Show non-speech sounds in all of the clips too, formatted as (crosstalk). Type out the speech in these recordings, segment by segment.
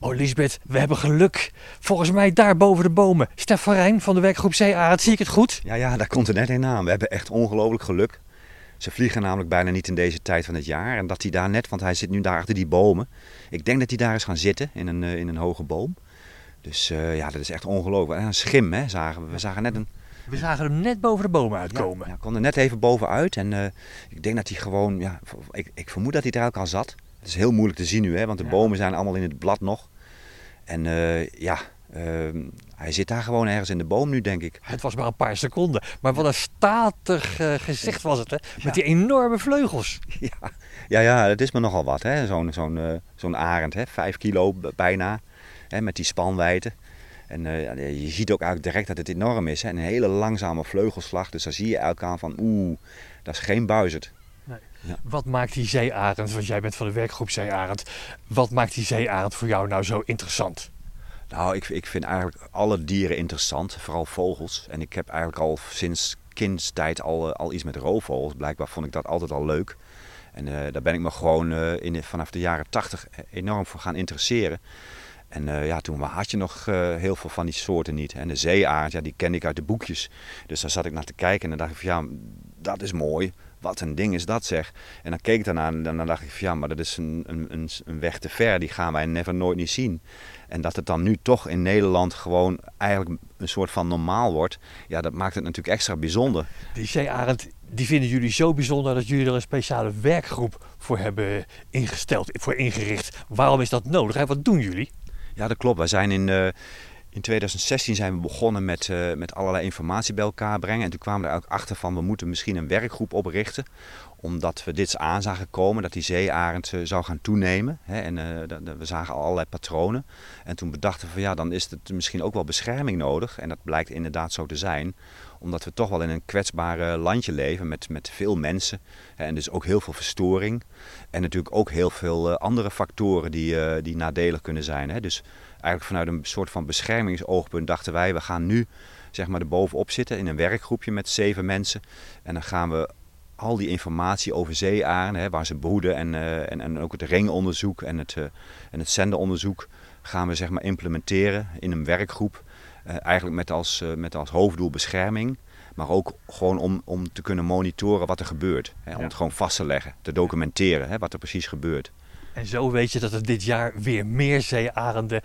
Oh, Lisbeth, we hebben geluk. Volgens mij daar boven de bomen. Stef Rijn van de werkgroep Zeearend, zie ik het goed? Ja, ja, daar komt er net een aan. We hebben echt ongelooflijk geluk. Ze vliegen namelijk bijna niet in deze tijd van het jaar. En dat hij daar net, want hij zit nu daar achter die bomen. Ik denk dat hij daar is gaan zitten in een, in een hoge boom. Dus uh, ja, dat is echt ongelooflijk. En een schim, hè, zagen we. We zagen net een... We zagen hem net boven de bomen uitkomen. Ja, ja kwam er net even bovenuit. En uh, ik denk dat hij gewoon, ja, ik, ik vermoed dat hij er ook al zat. Het is heel moeilijk te zien nu, hè, want de ja. bomen zijn allemaal in het blad nog. En uh, ja, hij zit daar gewoon ergens in de boom nu, denk ik. Het was maar een paar seconden. Maar wat een statig gezicht was het, hè? Met die enorme vleugels. (laughs) Ja, ja, ja dat is me nogal wat, hè? Zo'n zo'n zo'n arend, hè? Vijf kilo bijna. Hè? Met die spanwijte. En uh, je ziet ook eigenlijk direct dat het enorm is. Hè? Een hele langzame vleugelslag. Dus dan zie je elk aan van oeh, dat is geen buizerd. Nee. Ja. Wat maakt die zeearend, want jij bent van de werkgroep Zeearend. Wat maakt die zeearend voor jou nou zo interessant? Nou, ik, ik vind eigenlijk alle dieren interessant, vooral vogels. En ik heb eigenlijk al sinds kindstijd al, al iets met roofvogels. Blijkbaar vond ik dat altijd al leuk. En uh, daar ben ik me gewoon uh, in, vanaf de jaren tachtig enorm voor gaan interesseren. En uh, ja, toen had je nog heel veel van die soorten niet. En de zeeaard, ja, die kende ik uit de boekjes. Dus daar zat ik naar te kijken en dan dacht ik van ja, dat is mooi. Wat een ding is dat zeg. En dan keek ik daarna en dan dacht ik van ja, maar dat is een, een, een weg te ver. Die gaan wij never nooit niet zien. En dat het dan nu toch in Nederland gewoon eigenlijk een soort van normaal wordt. Ja, dat maakt het natuurlijk extra bijzonder. Die zeearend, die vinden jullie zo bijzonder dat jullie er een speciale werkgroep voor hebben ingesteld, voor ingericht. Waarom is dat nodig? Wat doen jullie? Ja, dat klopt. Wij zijn in, uh, in 2016 zijn we begonnen met, uh, met allerlei informatie bij elkaar brengen. En toen kwamen we er ook achter van we moeten misschien een werkgroep oprichten. Omdat we dit aan zagen komen, dat die zeearend uh, zou gaan toenemen. Hè, en we zagen allerlei patronen. En toen bedachten we van ja, dan is het misschien ook wel bescherming nodig. En dat blijkt inderdaad zo te zijn omdat we toch wel in een kwetsbaar landje leven met, met veel mensen. En dus ook heel veel verstoring. En natuurlijk ook heel veel andere factoren die, die nadelig kunnen zijn. Dus eigenlijk vanuit een soort van beschermingsoogpunt dachten wij, we gaan nu zeg maar erbovenop zitten in een werkgroepje met zeven mensen. En dan gaan we al die informatie over zeearenden, waar ze broeden en, uh, en, en ook het ringonderzoek en het, uh, en het zenderonderzoek gaan we zeg maar implementeren in een werkgroep. Uh, eigenlijk met als, met als hoofddoel bescherming. Maar ook gewoon om, om te kunnen monitoren wat er gebeurt. Hè, om ja. het gewoon vast te leggen, te documenteren hè, wat er precies gebeurt. En zo weet je dat er dit jaar weer meer zeearenden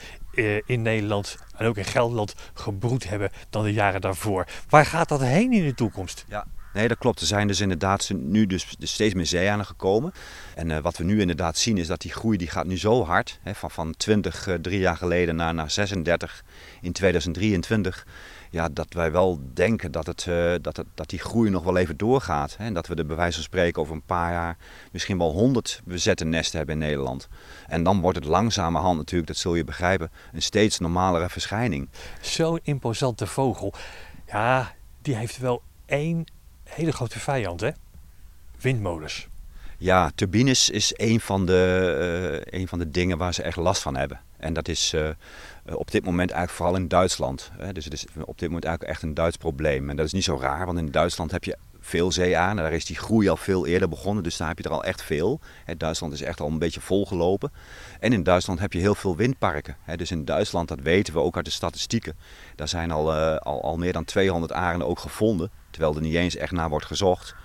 in Nederland en ook in Gelderland gebroed hebben dan de jaren daarvoor. Waar gaat dat heen in de toekomst? Ja, Nee, dat klopt. Er zijn dus inderdaad nu dus, steeds meer zeearenden gekomen. En uh, wat we nu inderdaad zien is dat die groei die gaat nu zo hard. Hè, van, van 20 uh, drie jaar geleden naar, naar 36 in 2023. Ja, dat wij wel denken dat, het, uh, dat, het, dat die groei nog wel even doorgaat. Hè, en dat we er bij wijze van spreken over een paar jaar misschien wel 100 bezette nesten hebben in Nederland. En dan wordt het langzamerhand natuurlijk, dat zul je begrijpen, een steeds normalere verschijning. Zo'n imposante vogel. Ja, die heeft wel één hele grote vijand, hè? Windmolens. Ja, turbines is een van, de, uh, van de dingen waar ze echt last van hebben. En dat is uh, op dit moment eigenlijk vooral in Duitsland. Hè? Dus het is op dit moment eigenlijk echt een Duits probleem. En dat is niet zo raar, want in Duitsland heb je veel zee aan. Daar is die groei al veel eerder begonnen, dus daar heb je er al echt veel. Duitsland is echt al een beetje volgelopen. En in Duitsland heb je heel veel windparken. Dus in Duitsland, dat weten we ook uit de statistieken, daar zijn al, uh, al, al meer dan 200 arenden ook gevonden. Terwijl er niet eens echt naar wordt gezocht.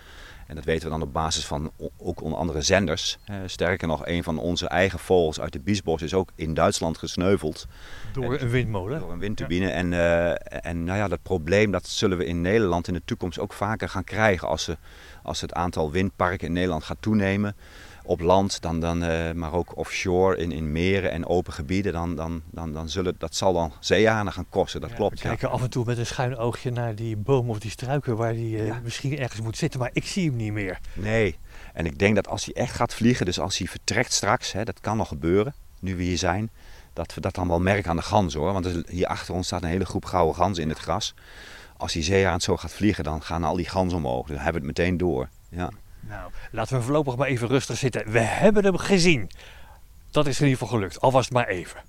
En dat weten we dan op basis van ook onder andere zenders. Sterker nog, een van onze eigen vogels uit de Biesbos is ook in Duitsland gesneuveld. Door een windmolen? Door een windturbine. Ja. En, uh, en nou ja, dat probleem dat zullen we in Nederland in de toekomst ook vaker gaan krijgen. Als, ze, als het aantal windparken in Nederland gaat toenemen op land, dan, dan, uh, maar ook offshore in, in meren en open gebieden, dan, dan, dan, dan zullen, dat zal dan zeearenden gaan kosten. Dat ja, klopt. We kijken af en toe met een schuin oogje naar die boom of die struiken waar die uh, ja. misschien ergens moet zitten, maar ik zie hem niet meer. Nee, en ik denk dat als hij echt gaat vliegen, dus als hij vertrekt straks, hè, dat kan nog gebeuren, nu we hier zijn, dat we dat dan wel merken aan de gans hoor. Want hier achter ons staat een hele groep gouden ganzen in het gras. Als die zeearend zo gaat vliegen, dan gaan al die ganzen omhoog. Dan hebben we het meteen door. Ja. Nou, laten we voorlopig maar even rustig zitten. We hebben hem gezien. Dat is in ieder geval gelukt, al was het maar even.